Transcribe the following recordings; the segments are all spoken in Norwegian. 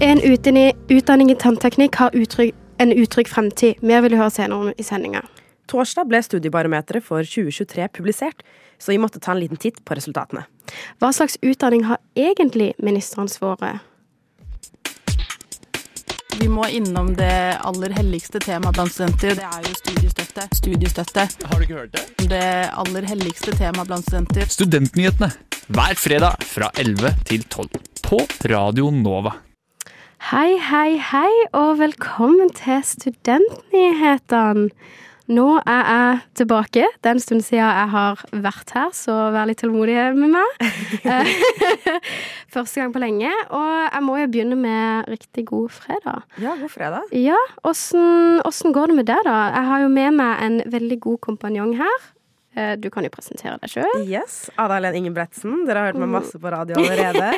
En utdanning, utdanning i tannteknikk har utrygg, en utrygg fremtid. Mer vil du høre senere om i sendinga. Torsdag ble Studiebarometeret for 2023 publisert, så vi måtte ta en liten titt på resultatene. Hva slags utdanning har egentlig ministeransvaret? Vi må innom det aller helligste temaet blant studenter. Det er jo studiestøtte. Studiestøtte. Har du ikke hørt det? Det aller helligste temaet blant studenter. Studentnyhetene hver fredag fra 11 til 12 på Radio Nova. Hei, hei, hei, og velkommen til Studentnyhetene. Nå er jeg tilbake. Det er en stund siden jeg har vært her, så vær litt tålmodig med meg. Første gang på lenge. Og jeg må jo begynne med riktig god fredag. Ja, god fredag. Ja, åssen går det med deg, da? Jeg har jo med meg en veldig god kompanjong her. Eh, Du kan jo presentere deg sjøl. Yes, Ada Helen Ingebretsen. Dere har hørt meg masse på radio allerede.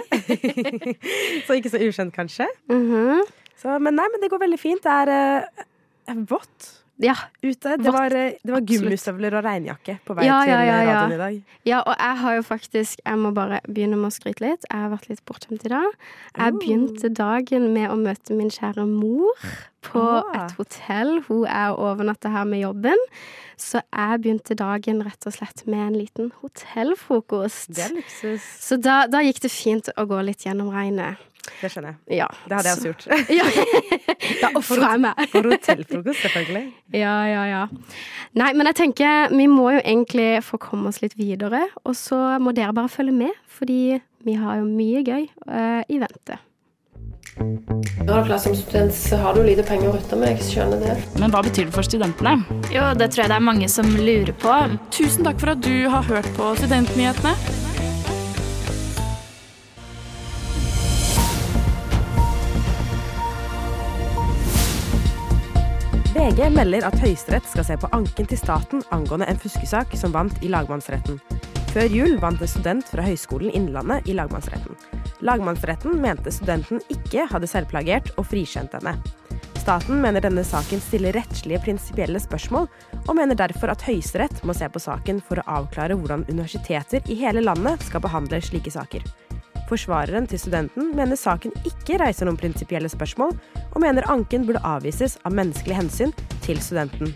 så ikke så ukjent, kanskje. Mhm. Så, men nei, men det går veldig fint. Det er eh, vått Ja. ute. Det var, eh, det var gummistøvler og regnjakke på vei Ja, til ja, ja, ja. radioen i dag. ja, og jeg har jo faktisk Jeg må bare begynne med å skryte litt. Jeg har vært litt bortskjemt i dag. Jeg Oh. begynte dagen med å møte min kjære mor på Ah. et hotell. Hun er overnatta her med jobben. Så jeg begynte dagen rett og slett med en liten hotellfrokost. Det er luksus. Så da, da gikk det fint å gå litt gjennom regnet. Det skjønner jeg. Ja. Det hadde jeg også gjort. Ja, da ofrer jeg meg. For hotellfrokost, selvfølgelig. Ja, ja, ja. Nei, men jeg tenker vi må jo egentlig få komme oss litt videre. Og så må dere bare følge med, fordi vi har jo mye gøy uh, i vente. Når du som student, så har du lite penger å rutte med. Jeg skjønner det. Men hva betyr det for studentene? Jo, det tror jeg det er mange som lurer på. Tusen takk for at du har hørt på Studentnyhetene. VG melder at Høyesterett skal se på anken til staten angående en fuskesak som vant i lagmannsretten. Før jul vant en student fra Høgskolen Innlandet i lagmannsretten. Lagmannsretten mente studenten ikke hadde selvplagert og frikjent henne. Staten mener denne saken stiller rettslige prinsipielle spørsmål, og mener derfor at Høyesterett må se på saken for å avklare hvordan universiteter i hele landet skal behandle slike saker. Forsvareren til studenten mener saken ikke reiser noen prinsipielle spørsmål, og mener anken burde avvises av menneskelige hensyn til studenten.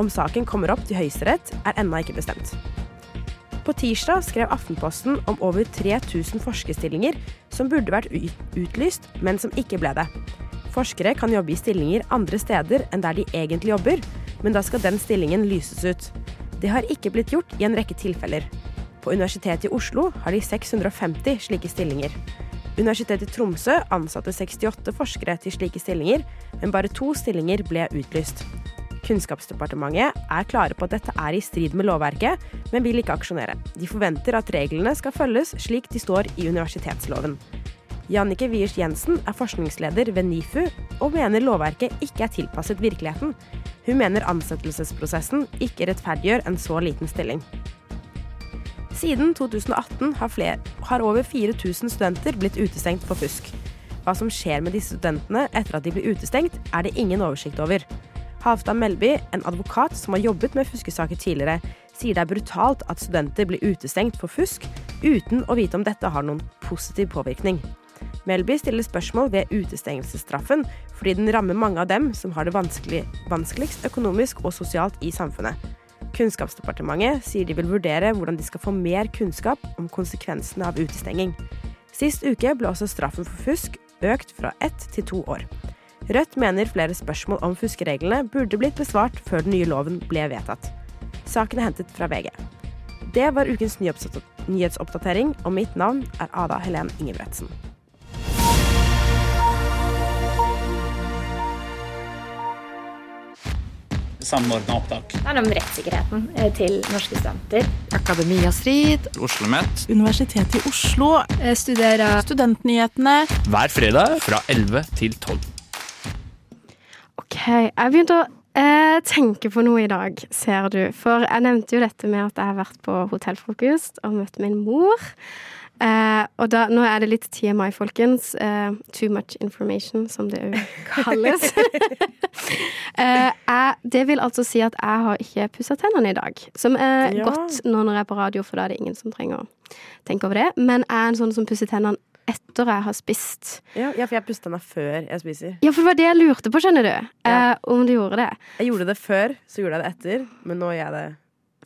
Om saken kommer opp til Høyesterett, er ennå ikke bestemt. På tirsdag skrev Aftenposten om over 3000 forskerstillinger som burde vært utlyst, men som ikke ble det. Forskere kan jobbe i stillinger andre steder enn der de egentlig jobber, men da skal den stillingen lyses ut. Det har ikke blitt gjort i en rekke tilfeller. På Universitetet i Oslo har de 650 slike stillinger. Universitetet i Tromsø ansatte 68 forskere til slike stillinger, men bare to stillinger ble utlyst. Kunnskapsdepartementet er klare på at dette er i strid med lovverket, men vil ikke aksjonere. De forventer at reglene skal følges slik de står i universitetsloven. Jannike Wiers Jensen er forskningsleder ved NIFU og mener lovverket ikke er tilpasset virkeligheten. Hun mener ansettelsesprosessen ikke rettferdiggjør en så liten stilling. Siden 2018 har, fler, har over 4000 studenter blitt utestengt for fusk. Hva som skjer med disse studentene etter at de blir utestengt, er det ingen oversikt over. Halvdan Melby, en advokat som har jobbet med fuskesaker tidligere, sier det er brutalt at studenter blir utestengt for fusk uten å vite om dette har noen positiv påvirkning. Melby stiller spørsmål ved utestengelsesstraffen fordi den rammer mange av dem som har det vanskelig, vanskeligst økonomisk og sosialt i samfunnet. Kunnskapsdepartementet sier de vil vurdere hvordan de skal få mer kunnskap om konsekvensene av utestenging. Sist uke ble også straffen for fusk økt fra ett til to år. Rødt mener flere spørsmål om fuskereglene burde blitt besvart før den nye loven ble vedtatt. Saken er hentet fra VG. Det var ukens nyhetsoppdatering, og mitt navn er Ada Helen Ingebretsen. Samordna opptak. Det er om rettssikkerheten eh, til norske studenter. Akademia Strid, OsloMet. Universitetet i Oslo, Studerer Studentnyhetene. hver fredag fra 11 til 12. OK. Jeg begynte å eh, tenke på noe i dag, ser du. For jeg nevnte jo dette med at jeg har vært på hotellfrokost og møtt min mor. Eh, og da, nå er det litt TMI, folkens. Eh, too much information, som det òg kalles. eh, jeg, det vil altså si at jeg har ikke pussa tennene i dag. Som er Ja. godt nå når jeg er på radio, for da er det ingen som trenger å tenke over det. Men jeg er en sånn som pusser tennene etter jeg har spist. Ja, ja, for jeg pusser tennene før jeg spiser. Ja, for det var det jeg lurte på, skjønner du. Ja. Om du gjorde det. Jeg gjorde det før, så gjorde jeg det etter, men nå gjør jeg det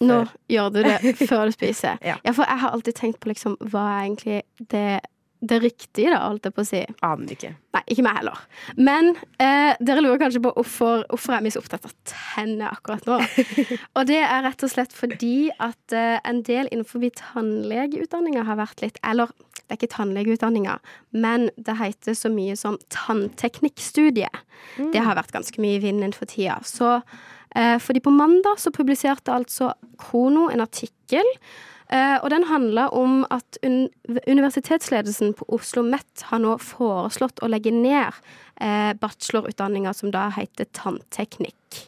Nå før. gjør du det før du spiser. Ja. for jeg har alltid tenkt på liksom, hva er egentlig det, det riktige, da, holdt jeg på å si. Aner ikke. Nei, ikke meg heller. Men eh, dere lurer kanskje på hvorfor, hvorfor er så opptatt av tenner akkurat nå. Og det er rett og slett fordi at eh, en del innenfor tannlegeutdanninga har vært litt Eller det er ikke tannlegeutdanninga, men det heter så mye som tannteknikkstudie. Det har vært ganske mye i vinden for tida. Så fordi på mandag så publiserte altså Krono en artikkel Eh, og den handla om at un universitetsledelsen på Oslo OsloMet har nå foreslått å legge ned eh, bachelorutdanninga som da heter tannteknikk.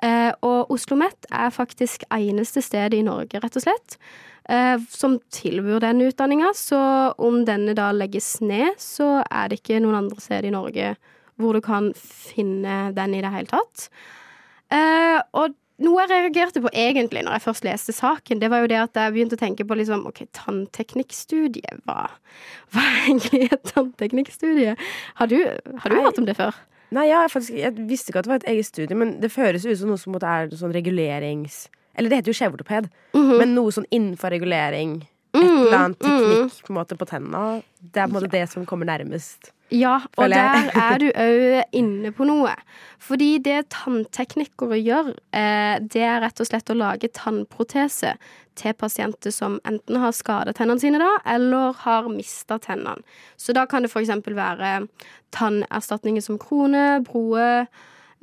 Eh, og Oslo OsloMet er faktisk eneste stedet i Norge, rett og slett, eh, som tilbyr denne utdanninga. Så om denne da legges ned, så er det ikke noen andre steder i Norge hvor du kan finne den i det hele tatt. Eh, og noe jeg reagerte på egentlig når jeg først leste saken, det var jo det at jeg begynte å tenke på liksom, ok, tannteknikkstudie, hva, er egentlig et tannteknikkstudie? Har du, har du hørt om det før? Nei, ja, jeg, faktisk, jeg visste ikke at det var et eget studie, men det føres ut som noe som er sånn regulerings... Eller det heter jo skjevortoped, men noe sånn innenfor regulering. Et eller annet teknikk på en måte på tenna. Det er på en måte det som kommer nærmest. Ja, og der er du òg inne på noe. Fordi det tannteknikere gjør, eh, det er rett og slett å lage tannprotese til pasienter som enten har skada tennene sine da, eller har mista tennene. Så da kan det f.eks. være tannerstatninger som krone, broe,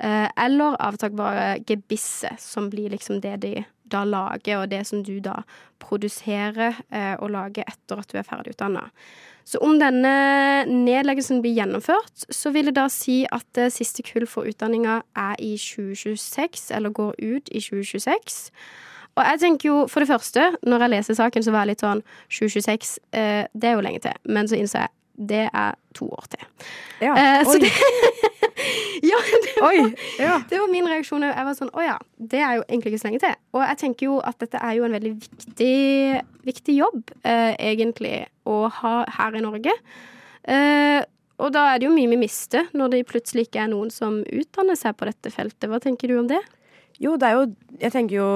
eh, eller avtakbare gebisser, som blir liksom det de da lager, og det som du da produserer eh, og lager etter at du er ferdig utdanna. Så om denne nedleggelsen blir gjennomført, så vil det da si at det siste kull for utdanninga er i 2026, eller går ut i 2026. Og jeg tenker jo, for det første, når jeg leser saken, så var jeg litt sånn 2026, eh, det er jo lenge til. Men så innså jeg det er to år til. Ja. Eh, så det Ja, det var, Oi. Ja. det var min reaksjon. Jeg var sånn å ja, det er jo egentlig ikke så lenge til. Og jeg tenker jo at dette er jo en veldig viktig, viktig jobb, eh, egentlig, å ha her i Norge. Eh, og da er det jo mye vi mister, når det plutselig ikke er noen som utdanner seg på dette feltet. Hva tenker du om det? Jo, det er jo Jeg tenker jo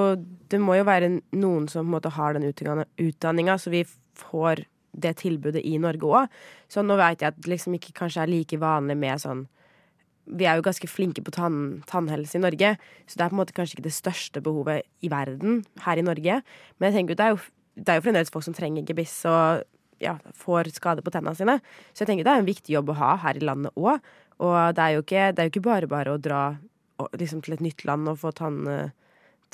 Det må jo være noen som på en måte har den utdanninga, så vi får det tilbudet i Norge òg. Så nå veit jeg at det liksom ikke kanskje er like vanlig med sånn Vi er jo ganske flinke på tann, tannhelse i Norge, så det er på en måte kanskje ikke det største behovet i verden her i Norge. Men jeg tenker det er jo, det er jo fremdeles folk som trenger gebiss og ja, får skade på tennene sine. Så jeg tenker det er en viktig jobb å ha her i landet òg. Og det er ikke, det er jo ikke bare bare å dra liksom til et nytt land og få tann,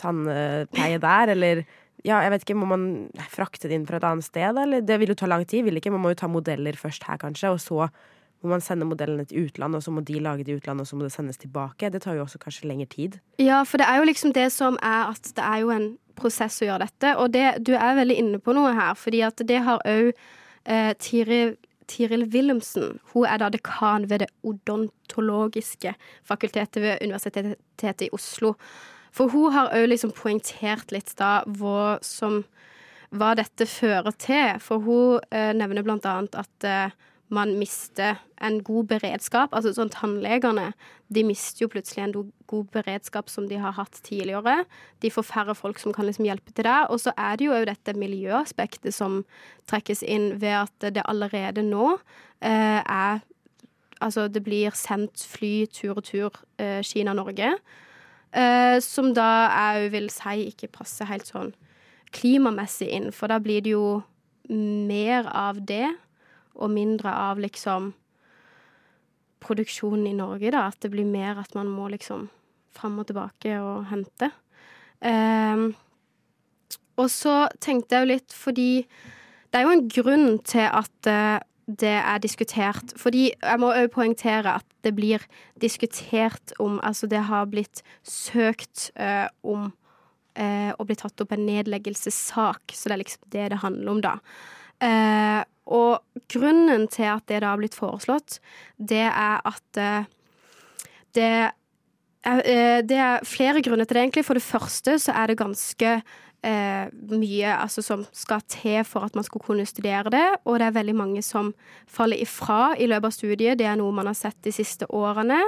tannpleie der, eller ja, jeg vet ikke, Må man frakte det inn fra et annet sted? Eller? Det vil jo ta lang tid. vil ikke? Man må jo ta modeller først her, kanskje. Og så må man sende modellene til utlandet, og så må de lage det i utlandet, og så må det sendes tilbake. Det tar jo også kanskje lengre tid. Ja, for det er jo liksom det som er at det er jo en prosess å gjøre dette. Og det, du er veldig inne på noe her, fordi at det har òg eh, Tiril Tiril Wilhelmsen. Hun er da dekan ved det odontologiske fakultetet ved Universitetet i Oslo. For hun har òg liksom poengtert litt da hva som hva dette fører til. For hun eh, nevner blant annet at eh, man mister en god beredskap. Altså sånn tannlegene, de mister jo plutselig en god beredskap som de har hatt tidligere. De får færre folk som kan liksom hjelpe til der. Og så er det jo òg dette miljøaspektet som trekkes inn ved at det allerede nå eh, er Altså det blir sendt fly tur og tur eh, Kina-Norge. Eh, som da jeg vil si ikke passer helt sånn klimamessig inn, for da blir det jo mer av det, og mindre av liksom produksjonen i Norge, da. At det blir mer at man må liksom fram og tilbake og hente. Ehm, og så tenkte jeg jo litt fordi det er jo en grunn til at eh, det er diskutert. Fordi jeg må òg poengtere at det blir diskutert om Altså, det har blitt søkt uh, om uh, å bli tatt opp en nedleggelsessak, så det er liksom det det handler om, da. Uh, og grunnen til at det da har blitt foreslått, det er at det er, det er flere grunner til det, egentlig. For det første så er det ganske eh, mye altså, som skal til for at man skal kunne studere det, og det er veldig mange som faller ifra i løpet av studiet. Det er noe man har sett de siste årene,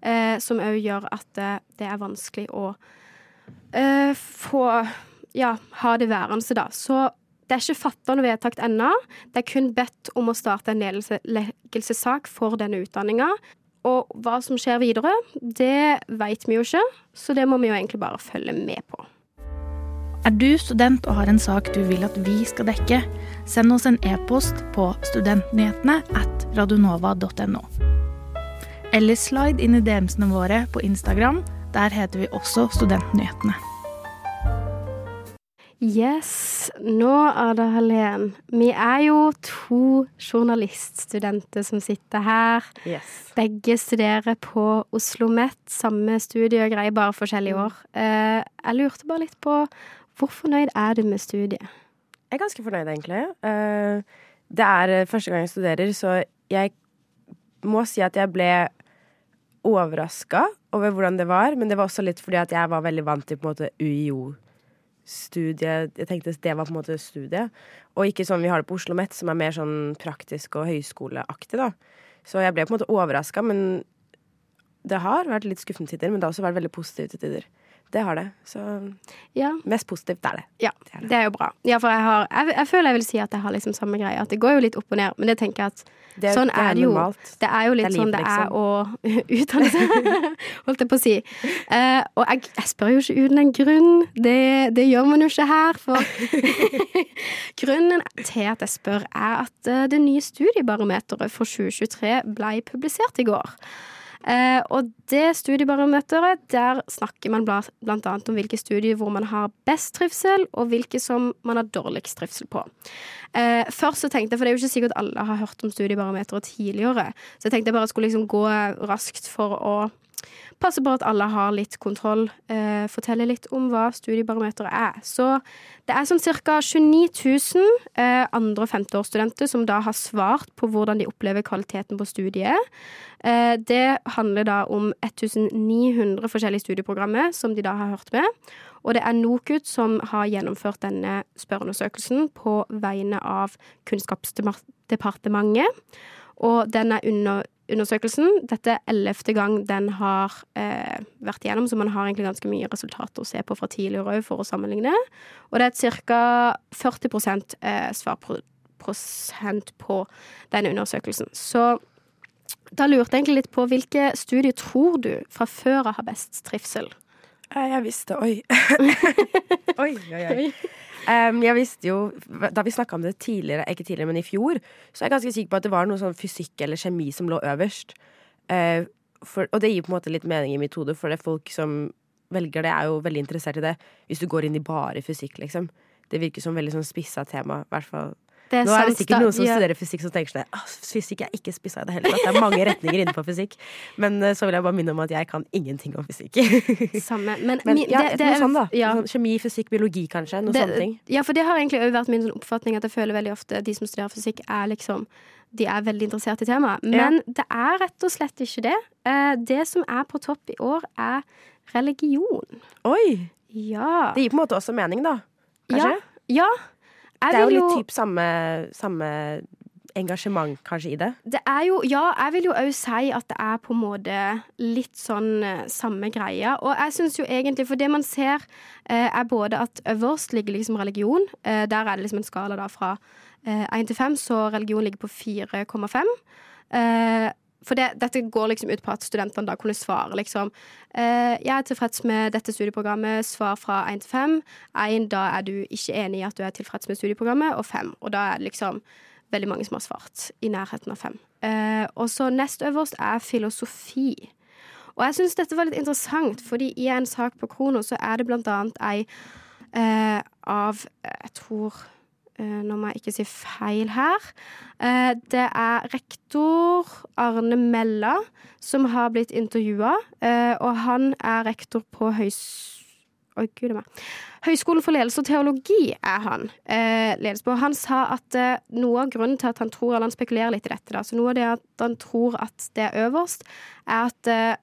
eh, som òg gjør at eh, det er vanskelig å eh, få ja, ha det værende, da. Så det er ikke fatta noe vedtak ennå. Det er kun bedt om å starte en nedleggelsessak for denne utdanninga. Og hva som skjer videre, det veit vi jo ikke, så det må vi jo egentlig bare følge med på. Er du student og har en sak du vil at vi skal dekke, send oss en e-post på studentnyhetene at radionova.no. Eller slide inn i DM-ene våre på Instagram. Der heter vi også Studentnyhetene. Yes. Nå, Ada Helen, vi er jo to journaliststudenter som sitter her. Yes. Begge studerer på Oslo OsloMet, samme studie og greier, bare forskjellige år. Eh, jeg lurte bare litt på hvor fornøyd er du med studiet? Jeg er ganske fornøyd, egentlig. Eh, Det er eh, første gang jeg studerer, så jeg må si at jeg ble overraska over hvordan det var, men det var også litt fordi at jeg var veldig vant til på en måte UiO-studiet. Jeg tenkte det var på en måte studiet, og ikke sånn vi har det på Oslo OsloMet, som er mer sånn praktisk og høyskoleaktig, da. Så jeg ble på en måte overraska, men det har vært litt skuffende tider, men det har også vært veldig positivt til tider. Det har det. Så Ja, mest positivt er det. ja Det er det. det er jo bra. Ja, for jeg, har, jeg, jeg føler jeg vil si at jeg har liksom samme greie. At det går jo litt opp og ned, men det tenker jeg at Det, Sånn er det jo. normalt. Det er jo litt Det er sånn det det er liksom. å utdanne seg, holdt jeg på å si. Uh, og jeg, jeg spør jo ikke uten en grunn. Det, det gjør man jo ikke her. For grunnen til at jeg spør, er at eh, det nye studiebarometeret for 2023 ble publisert i går. Eh, og det studiebarometeret, der snakker man bla- blant annet om hvilke studier hvor man har best trivsel, og hvilke som man har dårligst trivsel på. Eh, først så tenkte jeg, for det er jo ikke sikkert alle har hørt om studiebarometeret tidligere, så jeg tenkte jeg bare skulle liksom gå raskt for å passe på at alle har litt kontroll, eh, fortelle litt om hva studiebarometeret er. Så det er sånn ca. 29 000 eh, andre- og femteårsstudenter som da har svart på hvordan de opplever kvaliteten på studiet. Eh, det handler da om 1900 forskjellige studieprogrammer som de da har hørt med. Og det er NOKUT som har gjennomført denne spørreundersøkelsen på vegne av Kunnskapsdepartementet. Og den er under, undersøkelsen, dette er ellevte gang den har eh, vært igjennom, så man har egentlig ganske mye resultater å se på fra tidligere òg for å sammenligne. Og det er ca. 40% eh, svarprosent på denne undersøkelsen. Så da lurte jeg egentlig litt på hvilke studier tror du fra før av har best trivsel? Eh, Jeg visste Oi. oi, oi, oi. Um, jeg visste jo, Da vi snakka om det tidligere, ikke tidligere, men i fjor, så er jeg ganske sikker på at det var noe sånn fysikk eller kjemi som lå øverst. Uh, for, og det gir på en måte litt mening i mitt hode, for det er folk som velger det, er jo veldig interessert i det. Hvis du går inn i bare fysikk, liksom. Det virker som veldig sånn spissa tema. i hvert fall Det Nå er det sikkert noen som Ja. studerer fysikk som tenker sånn Fysikk er ikke spissa i det hele tatt. Det er mange retninger innenfor fysikk. Men eh, så vil jeg bare minne om at jeg kan ingenting om fysikk. Samme. Men, Men ja, det- det noe er- sånn, da. Ja, Sånn kjemi, fysikk, biologi, kanskje. Noe sånne ting. ja, for det har egentlig òg vært min sånn oppfatning at jeg føler veldig ofte de som studerer fysikk, er liksom de er veldig interessert i temaet. Men det er rett og slett ikke det. Eh, Det som er på topp i år, er religion. Oi! Ja. Det gir på en måte også mening, da. Kanskje? Ja. ja. Jeg det er jo litt typ samme, samme engasjement kanskje i det. Det er jo, ja, jeg vil jo òg si at det er på en måte litt sånn eh, samme greia. Og jeg syns jo egentlig, for det man ser, eh, er både at øverst ligger liksom religion. Eh, der er det liksom en skala da fra eh, 1 til 5, så religion ligger på 4,5. For det, dette går liksom ut på at studentene da kunne svare liksom eh, Jeg er tilfreds med dette studieprogrammet. Svar fra 1 til 5. 1, da er du ikke enig i at du er tilfreds med studieprogrammet. Og 5. Og da er det liksom veldig mange som har svart i nærheten av 5. Eh, og så nest øverst er filosofi. Og jeg syns dette var litt interessant, fordi i en sak på Krono så er det blant annet ei eh, av Jeg tror Nå må jeg ikke si feil her. Eh, det er rektor Arne Mella som har blitt intervjua, eh, og han er rektor på høys... Oi, gud meg. Høgskolen for ledelse og teologi er han. ledelse på. Han sa at eh, noe av grunnen til at han tror, eller han spekulerer litt i dette, da, så noe av det at han tror at det er øverst, er at eh,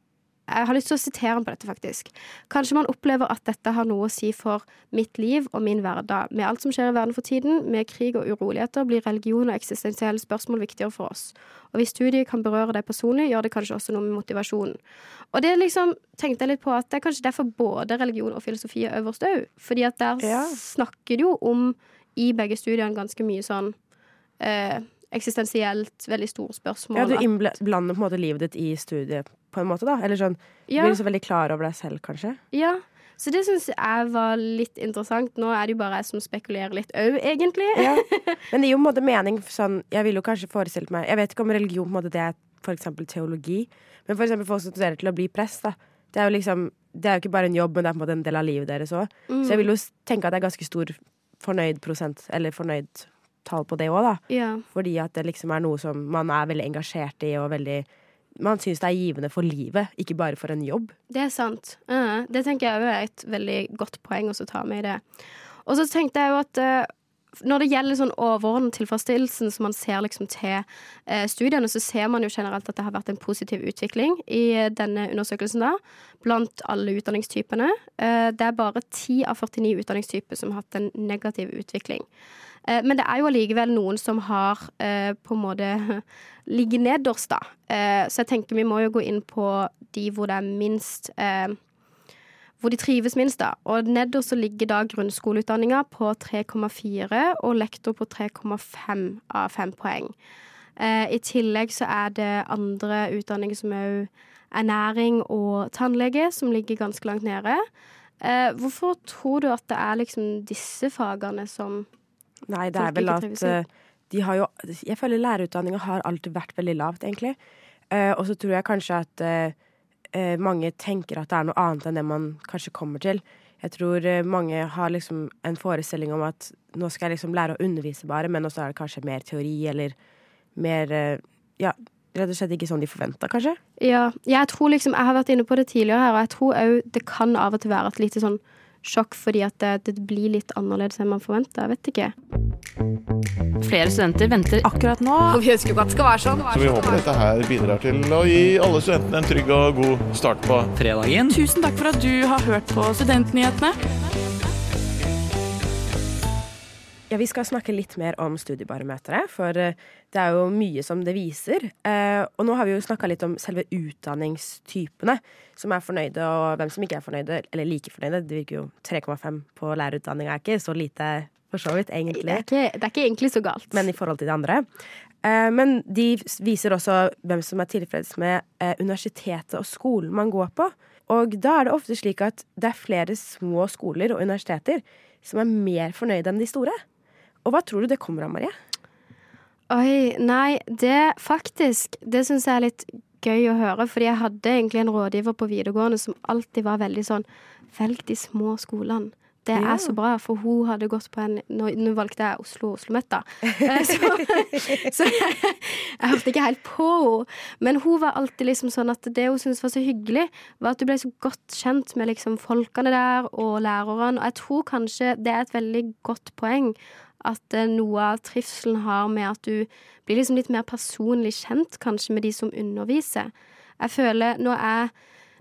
jeg har lyst til å sitere ham på dette, faktisk. Kanskje man opplever at dette har noe å si for mitt liv og min hverdag. Med alt som skjer i verden for tiden, med krig og uroligheter, blir religion og eksistensielle spørsmål viktigere for oss. Og hvis studiet kan berøre deg personlig, gjør det kanskje også noe med motivasjonen. Og det liksom tenkte jeg litt på at det er kanskje derfor både religion og filosofi er øverst òg. Fordi at der Ja. snakker det jo om, i begge studiene, ganske mye sånn eh, eksistensielt, veldig stort spørsmål. Ja, du blander på en måte livet ditt i studiet på en måte, da. Eller sånn, du Ja. blir så veldig klar over deg selv, kanskje. Ja, så det syns jeg var litt interessant. Nå er det jo bare jeg som spekulerer litt òg, egentlig. Ja. Men det gir jo på en måte mening sånn Jeg ville jo kanskje forestilt meg Jeg vet ikke om religion på en måte det er eksempel teologi, men eksempel folk som studerer til å bli prest, da. Det er jo liksom Det er jo ikke bare en jobb, men det er på en måte en del av livet deres òg. Så jeg vil jo tenke at det er ganske stor fornøyd prosent, eller fornøyd tall på det òg, da. Ja. Fordi at det liksom er noe som man er veldig engasjert i, og veldig Man syns det er givende for livet, ikke bare for en jobb. Det er sant. Uh, det tenker jeg er et veldig godt poeng å ta med i det. Og så tenkte jeg jo at uh, når det gjelder sånn overordnet tilfredsstillelsen som man ser liksom til eh, studiene, så ser man jo generelt at det har vært en positiv utvikling i eh, denne undersøkelsen da, blant alle utdanningstypene. Eh, det er bare 10 av 49 utdanningstyper som har hatt en negativ utvikling. Eh, Men det er jo allikevel noen som har eh, på en måte ligget nederst, da. Eh, så jeg tenker vi må jo gå inn på de hvor det er minst Hvor de trives minst, da. Og nederst ligger da grunnskoleutdanninga på 3,4 og lektor på 3,5 av 5 poeng. Eh, I tillegg så er det andre utdanninger som òg ernæring og tannlege, som ligger ganske langt nede. Eh, hvorfor tror du at det er liksom disse fagene som Nei, det er vel at eh, de har jo Jeg føler lærerutdanninga har alltid vært veldig lavt, egentlig. Uh, og så tror jeg kanskje at eh, mange tenker at det er noe annet enn det man kanskje kommer til. Jeg tror uh, mange har liksom en forestilling om at nå skal jeg liksom lære å undervise bare, men også er det kanskje mer teori eller mer Ja, rett og slett ikke sånn de forventa, kanskje. Ja, jeg tror liksom Jeg har vært inne på det tidligere her, og jeg tror òg det kan av og til være et lite sånn sjokk fordi at det, det blir litt annerledes enn man forventer. Jeg vet ikke. Flere studenter venter Akkurat nå Og Vi ønsker jo at det skal være sånn. Så vi håper dette her bidrar til å gi alle studentene en trygg og god start på Fredagen Tusen takk for at du har hørt på Studentnyhetene. Ja, Vi skal snakke litt mer om studiebarometeret, for eh, det er jo mye som det viser. Eh, og nå har vi jo snakka litt om selve utdanningstypene, som er fornøyde og hvem som ikke er fornøyde, eller like fornøyde. Det virker jo 3,5 på lærerutdanninga er ikke så lite for så vidt, Det egentlig. er ikke, det er ikke egentlig så galt. Men i forhold til de andre. Eh, men de viser også hvem som er tilfreds med universitetet og skolen man går på. Og da er det ofte slik at det er flere små skoler og universiteter som er mer fornøyde enn de store. Og hva tror du det kommer av, Marie? Oi, nei, det faktisk Det syns jeg er litt gøy å høre, fordi jeg hadde egentlig en rådgiver på videregående som alltid var veldig sånn Velg de små skolene. Det Ja. er så bra, for hun hadde gått på en Nå, nå valgte jeg Oslo og OsloMet, da. Eh, Så, så jeg, jeg hørte ikke helt på henne. Men hun var alltid liksom sånn at det hun syntes var så hyggelig, var at du ble så godt kjent med liksom folkene der og lærerne. Og jeg tror kanskje det er et veldig godt poeng at eh, noe av trivselen har med at du blir liksom litt mer personlig kjent kanskje med de som underviser. Jeg føler når er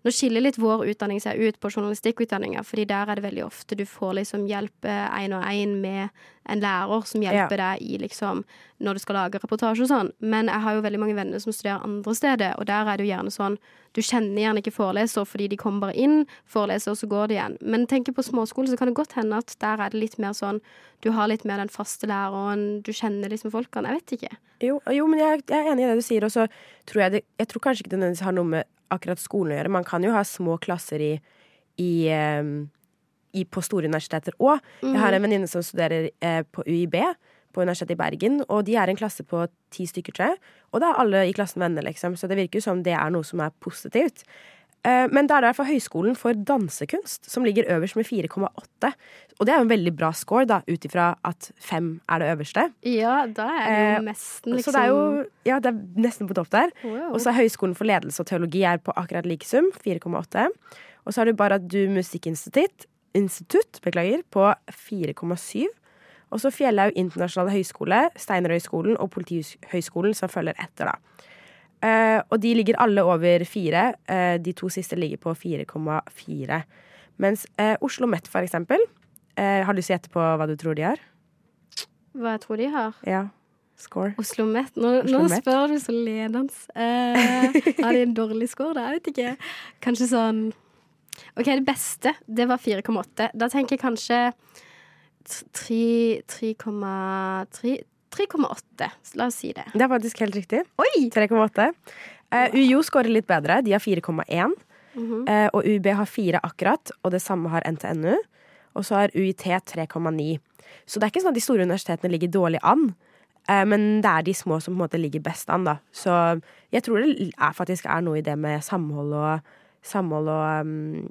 nå skiller litt vår utdanning seg ut på journalistikkutdanninga, fordi der er det veldig ofte du får liksom hjelp én og én med en lærer som hjelper deg i liksom når du skal lage reportasje og sånn. Men jeg har jo veldig mange venner som studerer andre steder, og der er det jo gjerne sånn du kjenner gjerne ikke foreleser fordi de kommer bare inn, foreleser, og så går de igjen. Men tenker på småskole, så kan det godt hende at der er det litt mer sånn du har litt mer den faste læreren, du kjenner liksom folkene. Jeg vet ikke. Jo, jo men jeg, jeg er enig i det du sier, og så tror jeg det Jeg tror kanskje ikke det nødvendigvis har noe med akkurat skolen å gjøre. Man kan jo ha små klasser i, i, i på store universiteter òg. Jeg har en venninne som studerer eh, på UiB, på Universitetet i Bergen, og de er en klasse på ti stykker, tror jeg. Og da er alle i klassen venner, liksom, så det virker jo som det er noe som er positivt. Eh, Men det er derfor Høgskolen for dansekunst, som ligger øverst med 4,8. Og det er jo en veldig bra score, da, ut ifra at fem er det øverste. Ja, da er det jo Eh, nesten liksom Så det er jo ja, det er nesten på topp der. Wow. Og så er Høgskolen for ledelse og teologi er på akkurat like sum, 4,8. Og så har du Baradu Musikkinstitutt, institutt beklager, på 4,7. Og så Fjellhaug internasjonale høgskole, Steinerhøgskolen og Politihøgskolen som følger etter, da. Eh, og de ligger alle over fire. Eh, de to siste ligger på 4,4. Mens eh, Oslo Met, for eksempel eh, Har du lyst til å gjette på hva du tror de har? Hva jeg tror de har? Ja. Score. Oslo Met. Nå, Oslo nå Met. spør du så ledende. Eh, har de en dårlig score, da? Jeg vet ikke. Kanskje sånn OK, det beste, det var 4,8. Da tenker jeg kanskje 3,3 3,8. La oss si det. Det er faktisk helt riktig. Oi! 3,8. Uh, UiO scorer litt bedre. De har 4,1. Mm -hmm. uh, og UiB har 4 akkurat, og det samme har NTNU. Og så har UiT 3,9. Så det er ikke sånn at de store universitetene ligger dårlig an. Eh, men det er de små som på en måte ligger best an, da. Så jeg tror det er, faktisk er noe i det med samhold og Samhold og, um,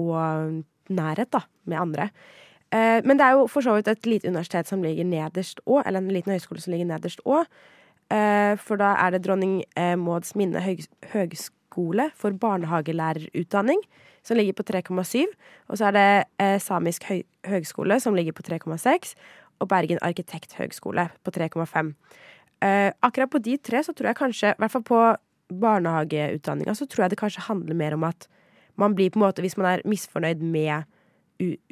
og nærhet, da, med andre. Eh, men det er jo for så vidt et lite universitet som ligger nederst òg, eller en liten høyskole som ligger nederst òg. Eh, for da er det Dronning eh, Mauds Minne høg høgskole for barnehagelærerutdanning, som ligger på 3,7. Og så er det Samisk høy høgskole, som ligger på 3,6. Og Bergen arkitekthøgskole på 3,5. Eh, akkurat på de tre så tror jeg kanskje, i hvert fall på barnehageutdanninga, så tror jeg det kanskje handler mer om at man blir på en måte, hvis man er misfornøyd med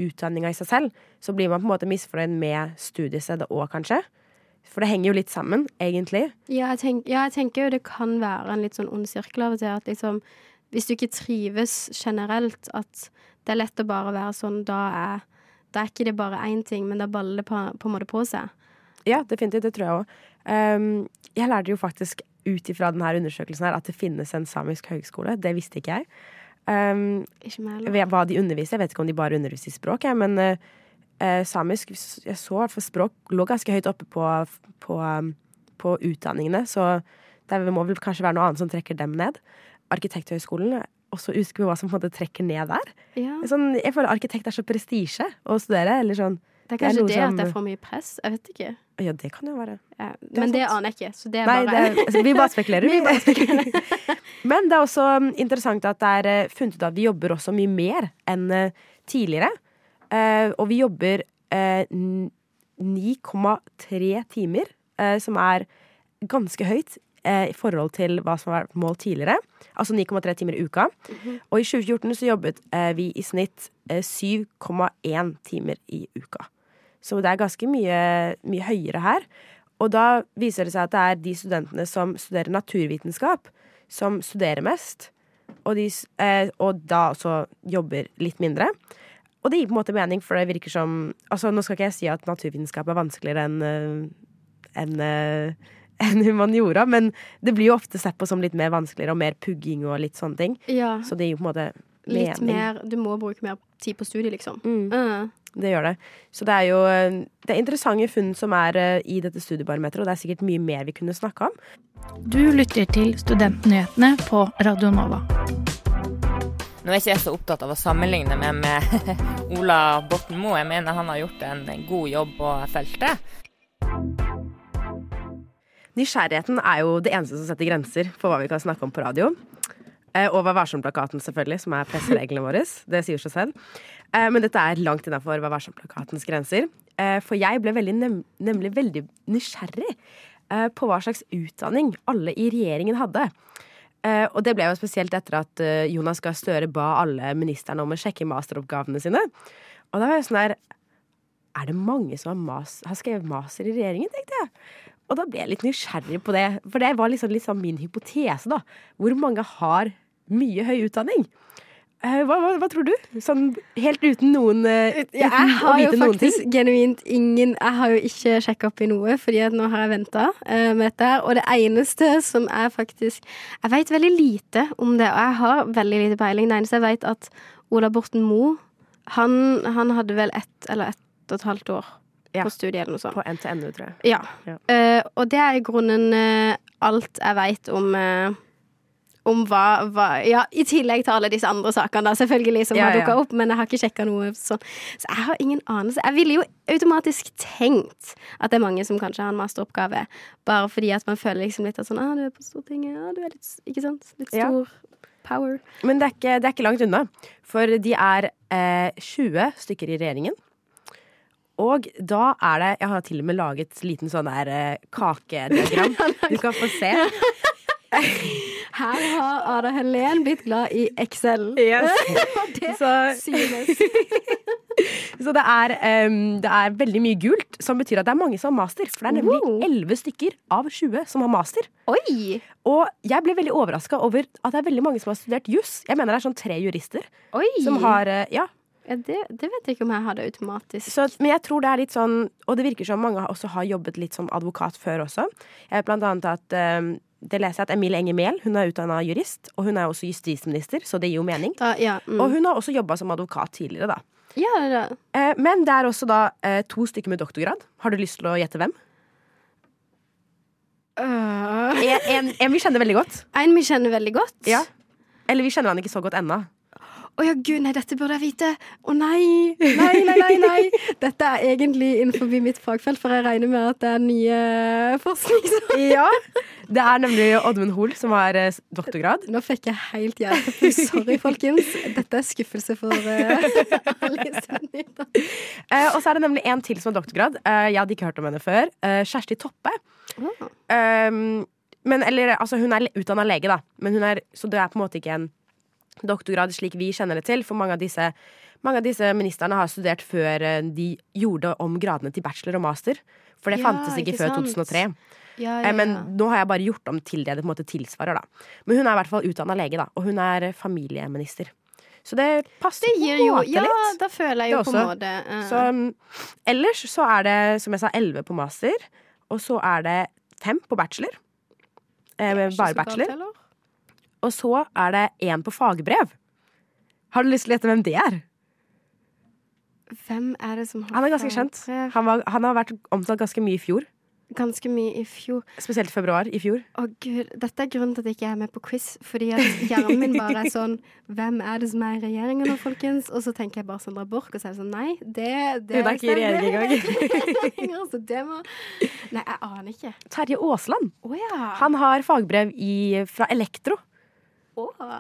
utdanninga i seg selv, så blir man på en måte misfornøyd med studiestedet òg, kanskje. For det henger jo litt sammen, egentlig. Ja jeg, tenk, ja, jeg tenker jo det kan være en litt sånn ond sirkel av og til. At liksom, hvis du ikke trives generelt, at det er lett å bare være sånn, da er, da er ikke det bare én ting, men da baller det på, på en måte på seg. Ja, definitivt. Det tror jeg òg. Um, jeg lærte jo faktisk ut ifra denne undersøkelsen her at det finnes en samisk høgskole. Det visste ikke jeg. Um, hva de underviser. Jeg vet ikke om de bare underviser i språk, jeg, men eh, samisk Jeg så i hvert fall språk lå ganske høyt oppe på, på, um, på utdanningene, så det må vel kanskje være noe annet som trekker dem ned. Arkitekthøgskolen også usikker på hva som på en måte trekker ned der. Ja, Sånn, jeg føler arkitekt er så prestisje å studere. Eller sånn det er det er kanskje det, som- at det er for mye press. Jeg vet ikke. Ja, det kan jo være. Ja, men det det aner jeg ikke, så det er Nei, bare det er, altså, vi bare spekulerer. Vi bare Men det er også um, interessant at det er eh, funnet ut at vi jobber også mye mer enn eh, tidligere. Eh, og vi jobber eh, 9,3 timer, som er ganske høyt i forhold til hva som har vært målt tidligere. Altså 9,3 timer i uka. Og i 2014 så jobbet vi i snitt eh, 7,1 timer i uka. Så det er ganske mye, mye høyere her. Og da viser det seg at det er de studentene som studerer naturvitenskap, som studerer mest. Og, de, eh, og da også jobber litt mindre. Og det gir på en måte mening, for det virker som Altså, nå skal ikke jeg si at naturvitenskap er vanskeligere enn en, eh, humaniora, men det blir jo ofte sett på som litt mer vanskeligere og mer pugging og litt sånne ting. Ja, Så det gir jo på en måte mening. litt mer Du må bruke mer tid på studiet, liksom. Mm. Uh. Det gjør det. Så det er jo eh, Det er interessante funn som er eh, i dette studiebarometeret, og det er sikkert mye mer vi kunne snakka om. Du lytter til Studentnyhetene på Radio Nova. Nå er ikke jeg så opptatt av å sammenligne meg med Ola Borten Moe. Jeg mener han har gjort en god jobb på feltet. Nysgjerrigheten er jo det eneste som setter grenser for hva vi kan snakke om på radio. Eh, Og Vær varsom-plakaten, selvfølgelig, som er pressereglene våre. Det sier seg selv. Eh, Men dette er langt innafor Vær varsom-plakatens grenser. Eh, For jeg ble veldig, nem nemlig veldig nysgjerrig på hva slags utdanning alle i regjeringen hadde. Og det ble jo spesielt etter at Jonas Gahr Støre ba alle ministrene om å sjekke masteroppgavene sine. Og da var jeg sånn der Er det mange som har, mas har skrevet master i regjeringen, tenkte jeg. Og da ble jeg litt nysgjerrig på det, for det var liksom, liksom min hypotese, da. Hvor mange har mye høy utdanning? Eh, hva, hva, hva tror du? Sånn helt uten noen eh, Ja, uten jeg har jo faktisk genuint ingen Jeg har jo ikke sjekka opp i noe, fordi nå har jeg venta med dette. Og det eneste som er faktisk Jeg vet veldig lite om det, og jeg har veldig lite peiling. Det eneste jeg vet, at Ola Borten Moe, han, han hadde vel ett eller ett og et halvt år Ja. på studiet eller noe sånt. På NTNU, tror jeg. Ja. Ja. Uh, og det er i grunnen uh, alt jeg veit om uh, om hva, hva Ja, i tillegg til alle disse andre sakene, da, selvfølgelig, som Ja, har dukka opp, men jeg har ikke sjekka noe sånn. Så jeg har ingen anelse. Jeg ville jo automatisk tenkt at det er mange som kanskje har en masteroppgave, bare fordi at man føler liksom litt at sånn ah, du er på Stortinget, ja, du er litt Ikke sant? Litt stor. Power. Men det er, ikke, det er ikke langt unna. For de er eh, 20 stykker i regjeringen. Og da er det Jeg har til og med laget liten sånn der eh, kakediagram. Du kan få se. Her har Ada Helen blitt glad i Excel. Yes. Det Så, synes. så det, er, um, det er veldig mye gult, som betyr at det er mange som har master. For det er nemlig. 11 stykker av 20 som har master. Oi! Og jeg ble veldig overraska over at det er veldig mange som har studert juss. Jeg mener det er sånn tre jurister Oi. som har eh, Ja. Ja, det, det vet jeg ikke om jeg hadde automatisk. Så, men jeg tror det er litt sånn Og det virker som mange også har jobbet litt som advokat før også. Jeg vet blant annet at eh, det leser jeg at Emil Enger Mehl hun er utdanna jurist, og hun er også justisminister, så det gir jo mening. Da, ja, mm. Og hun har også jobba som advokat tidligere, da. ja, det det. Eh, men det er også da eh, to stykker med doktorgrad. Har du lyst til å gjette hvem? Uh... En, en, en vi kjenner veldig godt. En vi kjenner veldig godt. Ja. Eller vi kjenner han ikke så godt ennå. Å ja, gud, nei, dette burde jeg vite. Å nei. Nei, nei, nei, nei. Dette er egentlig innenfor mitt fagfelt, for jeg regner med at det er nye forskning. Ja. Det er nemlig Oddmund Hoel som har eh, doktorgrad. Nå fikk jeg helt hjertepuls. Sorry, folkens. Dette er skuffelse for uh, alle i sendingen. Eh, og så er det nemlig en til som har doktorgrad. Eh, jeg hadde ikke hørt om henne før. Kjersti Toppe. Mm. Um, men, eller, altså, hun er utdanna lege, da. Men hun er, så det er på en måte ikke en doktorgrad slik vi kjenner det til. For mange av disse, mange av disse ministrene har studert før eh, de gjorde om gradene til bachelor og master. For det Ja, fantes ikke, ikke før sant. 2003. Ja, ja, Men nå har jeg bare gjort om til det det på en måte tilsvarer, da. Men hun er i hvert fall utdanna lege, da. Og hun er eh, familieminister. Så det passer Det gir jo på en måte Ja, litt. da føler jeg jo på en måte uh. Så um, ellers så er det, som jeg sa, 11 på master. Og så er det fem på bachelor. Eh, bare galt bachelor. heller. Og så er det én på fagbrev. Har du lyst til å gjette hvem det er? Hvem er det som har Han er ganske kjent. Han, var, han har vært omtalt ganske mye i fjor. Ganske mye i fjor. Spesielt i februar i fjor. Å gud, Dette er grunnen til at jeg ikke er med på quiz. Fordi at hjernen min bare er sånn Hvem er det som er i regjeringen nå, folkens? Og så tenker jeg bare Sandra Borch, og så er det sånn Nei, det, det Hun er ikke i regjering engang. så det må Nei, jeg aner ikke. Terje Aasland. Oh, ja. Han har fagbrev i, fra Elektro.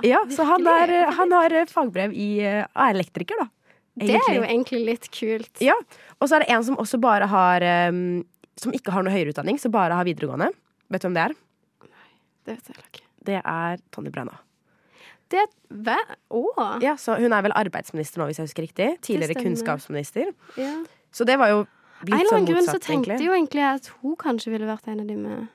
Ja, så han, er, han har fagbrev i uh, elektriker, da. Det er jo egentlig litt kult. Ja, Og så er det en som også bare har um, Som ikke har noe høyere utdanning, som bare har videregående. Vet du hvem det er? Nei, Det vet jeg ikke. Det er Tonje Brenna. Det Hva? Å. Ja, så Hun er vel arbeidsminister nå, hvis jeg husker riktig. Tidligere kunnskapsminister. Ja. Så det var jo blitt Av litt en eller sånn annen grunn så tenkte egentlig. jo egentlig jeg at hun kanskje ville vært en av de med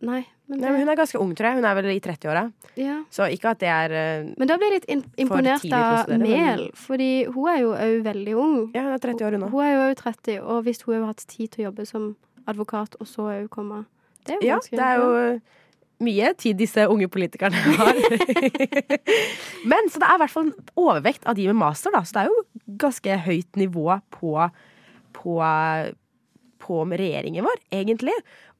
Nei, men, Nei, men hun er ganske ung, tror jeg. Hun er vel i 30-åra. ja. Så ikke at det er uh, Men da blir jeg litt imponert av Mel, men- fordi hun er jo òg veldig ung. Ja, hun er 30 år unna. Hun er jo òg 30, og hvis hun har hatt tid til å jobbe som advokat, og så òg komme Det er jo Ja, ganske det er jo uh, mye tid disse unge politikerne har. Men så det er i hvert fall en overvekt av de med master, da. Så det er jo ganske høyt nivå på, på, på regjeringen vår, egentlig.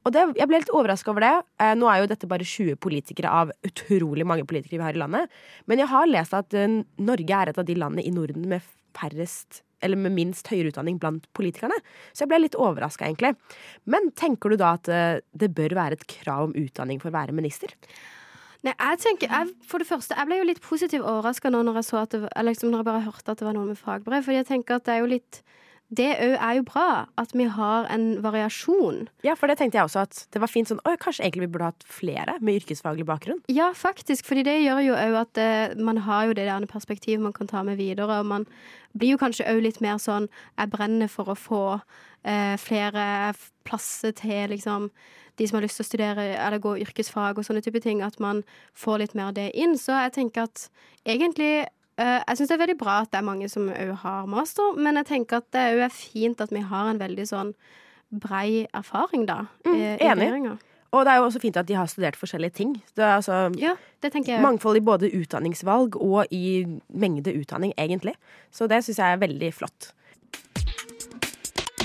Og det, jeg ble litt overraska over det. Eh, nå er jo dette bare 20 politikere av utrolig mange politikere vi har i landet. Men jeg har lest at eh, Norge er et av de landene i Norden med færrest eller med minst høyere utdanning blant politikerne. Så jeg ble litt overraska, egentlig. Men tenker du da at eh, det bør være et krav om utdanning for å være minister? Nei, jeg tenker, jeg, for det første, jeg ble jo litt positivt overraska når jeg så at det, liksom når jeg bare hørte at det var noe med fagbrev. Fordi jeg tenker at det er jo litt Det òg er jo bra at vi har en variasjon. Ja, for det tenkte jeg også at det var fint sånn Å, kanskje egentlig vi burde hatt flere med yrkesfaglig bakgrunn? Ja, faktisk, fordi det gjør jo òg at uh, man har jo det der perspektivet man kan ta med videre. Og man blir jo kanskje òg litt mer sånn Jeg brenner for å få uh, flere plasser til liksom de som har lyst til å studere eller gå yrkesfag og sånne type ting. At man får litt mer av det inn. Så jeg tenker at egentlig Jeg syns det er veldig bra at det er mange som òg har master, men jeg tenker at det òg er fint at vi har en veldig sånn brei erfaring, da. Mm, eh, i enig. regjeringa. Og det er jo også fint at de har studert forskjellige ting. Det er altså Ja, det jeg mangfold i både utdanningsvalg og i mengde utdanning, egentlig. Så det syns jeg er veldig flott.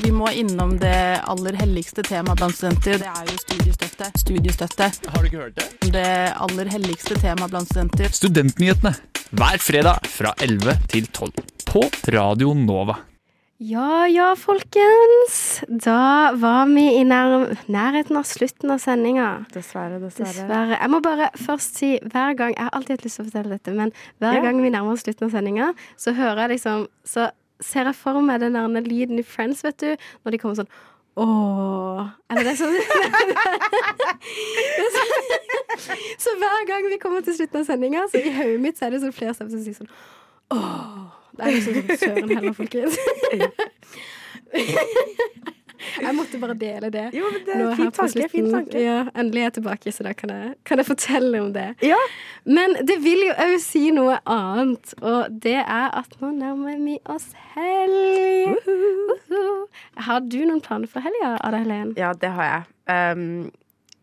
Vi må innom det aller helligste temaet blant studenter. Det er jo studiestøtte. Studiestøtte. Har du ikke hørt det? Det aller helligste temaet blant studenter. Studentnyhetene hver fredag fra 11 til 12 på Radio Nova. Ja ja, folkens. Da var vi i nær nærheten av slutten av sendinga. Dessverre, dessverre. Dessverre. Jeg må bare først si hver gang Jeg har alltid hatt lyst til å fortelle dette, men hver Ja. gang vi nærmer oss slutten av sendinga, så hører jeg liksom Så ser jeg for meg den der lyden i Friends, vet du, når de kommer sånn Ååå. Eller det er sånn Det er sånn- Så hver gang vi kommer til slutten av sendinga, så i hodet mitt så er det sånn flere stemmer som sier sånn Åh Det er liksom sånn søren heller, folkens. Jeg måtte bare dele det. Jo, men det er her fin tanke, fin tanke. Ja, endelig er jeg tilbake, så da kan jeg, kan jeg fortelle om det. Ja. Men det vil jo òg si noe annet, og det er at nå nærmer vi oss helg. Woohoo. Har du noen planer for helga, Ada Helen? Ja, det har jeg. Um,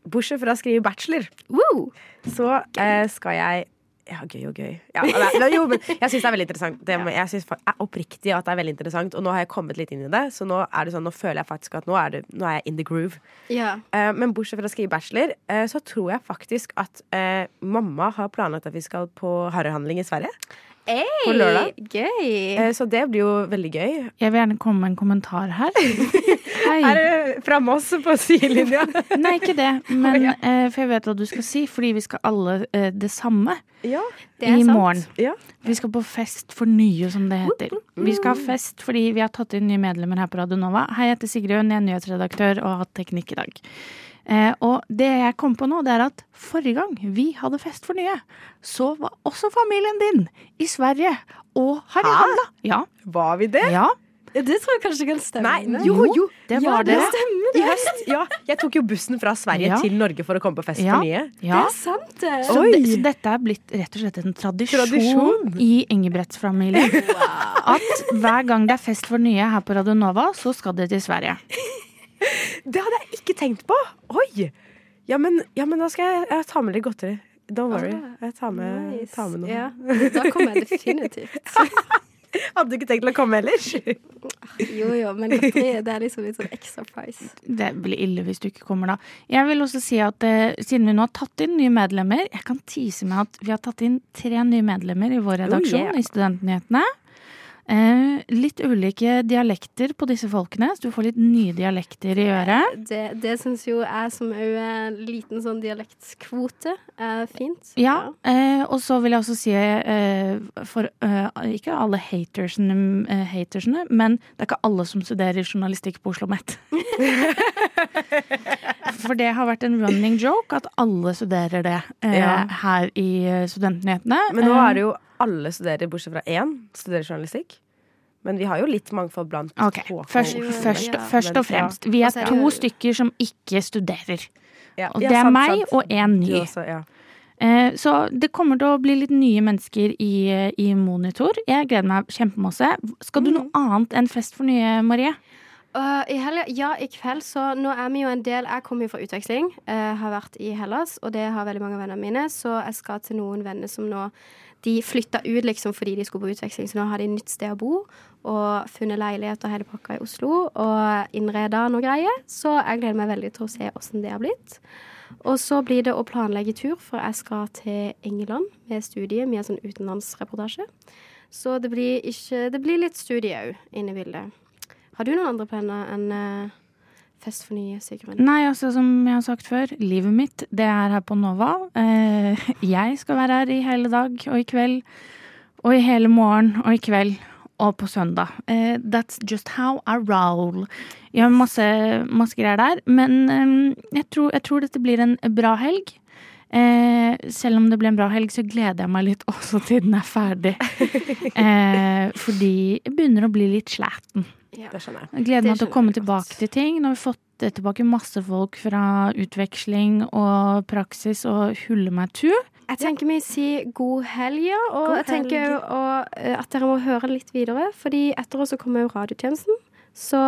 bortsett fra å skrive bachelor, Woo! så eh, skal jeg ja, gøy og gøy. Ja, men jo, men jeg syns det er veldig interessant. Det, jeg synes er oppriktig at det er veldig interessant, og nå har jeg kommet litt inn i det. Så nå er det sånn, nå føler jeg faktisk at nå er, det, nå er jeg in the groove. Ja. Uh, men bortsett fra å skrive bachelor, uh, så tror jeg faktisk at uh, mamma har planlagt at vi skal på harrehandling i Sverige. Hey, På lørdag. Gøy. Eh, så det blir jo veldig gøy. Jeg vil gjerne komme med en kommentar her. Hei. Er det fra Moss på sidelinja? Nei, ikke det. Men eh, For jeg vet hva du skal si, fordi vi skal alle eh, det samme ja, Det i morgen. Ja. Vi skal på fest for nye, som det heter. Vi skal ha fest fordi vi har tatt inn nye medlemmer her på Radio Nova. Hei, jeg heter Sigrun, jeg er nyhetsredaktør og har hatt teknikk i dag. Eh, og det jeg kom på nå, det er at forrige gang vi hadde fest for nye, så var også familien din i Sverige og harryhandla. Ja. Var vi det? ja. Det tror jeg kanskje kan stemme. Nei, jo, jo. Det Ja, det det. stemmer. I høst. Ja, jeg tok jo bussen fra Sverige Ja. til Norge for å komme på fest Ja. for nye. Ja. Det er sant, det. Så, Oi. det, så dette er blitt rett og slett en tradisjon, Tradisjon. i Ingebrettsfamilien. At hver gang det er fest for nye her på Radio Nova, så skal det til Sverige. Det hadde jeg ikke tenkt på! Oi! Ja, men, ja, men da skal jeg, jeg ta med litt godteri. Don't worry. Jeg tar med, Nice. tar med noe. Ja, da kommer jeg definitivt. Hadde du ikke tenkt å komme ellers? Jo jo, men godteri det er liksom litt sånn extra price. Det blir ille hvis du ikke kommer da. Jeg vil også si at eh, siden vi nå har tatt inn nye medlemmer Jeg kan tise med at vi har tatt inn tre nye medlemmer i vår redaksjon yeah. i Studentnyhetene. Eh, litt ulike dialekter på disse folkene, så du får litt nye dialekter i øret. Det, det syns jo jeg som òg er en liten sånn dialektskvote er fint. Ja, eh, og så vil jeg også si eh, for eh, ikke alle hatersene, eh, hatersene, men det er ikke alle som studerer journalistikk på Oslo OsloMet. for det har vært en running joke at alle studerer det eh, Ja. her i eh, Studentnyhetene. Men nå Eh, er det jo alle studerer, bortsett fra én, studerer journalistikk. Men vi har jo litt mangfold blant okay. Først, først, først og fremst. Vi er to stykker som ikke studerer. Og det er meg og en ny. Eh, Så det kommer til å bli litt nye mennesker i, i Monitor. Jeg gleder meg kjempemasse. Skal du noe annet enn Fest for nye, Marie? Uh, I helga, ja, i kveld, så nå er vi jo en del Jeg kommer jo fra utveksling, uh, har vært i Hellas, og det har veldig mange av vennene mine, så jeg skal til noen venner som nå De flytta ut liksom fordi de skulle på utveksling, så nå har de nytt sted å bo, og funnet leilighet og hele pakka i Oslo, og innreda noe greier. Så jeg gleder meg veldig til å se åssen det har blitt. Og så blir det å planlegge tur, for jeg skal til England med studiet. med en sånn utenlandsreportasje. Så det blir, ikke, det blir litt studie òg inne i bildet. Har du noen andre planer enn eh, fest for nye, Sigrun? Nei, altså som jeg har sagt før, livet mitt det er her på Nova. Eh, jeg skal være her i hele dag og i kveld. Og i hele morgen og i kveld. Og på søndag. Eh, that's just how I roll. Jeg har masse, masse greier der. Men eh, jeg, tror, jeg tror dette blir en bra helg. Eh, selv om det blir en bra helg, så gleder jeg meg litt også til den er ferdig. Eh, fordi jeg begynner å bli litt sliten. Det skjønner jeg. Jeg gleder meg til å komme tilbake til ting. Nå har vi fått eh, tilbake masse folk fra utveksling og praksis og hulle meg tur Jeg tenker vi sier god helg, ja. Og God jeg tenker å- eh, at dere må høre litt videre. Fordi etter oss så kommer jo radiotjenesten. Så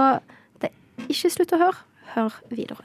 det, ikke slutt å høre. Hør videre.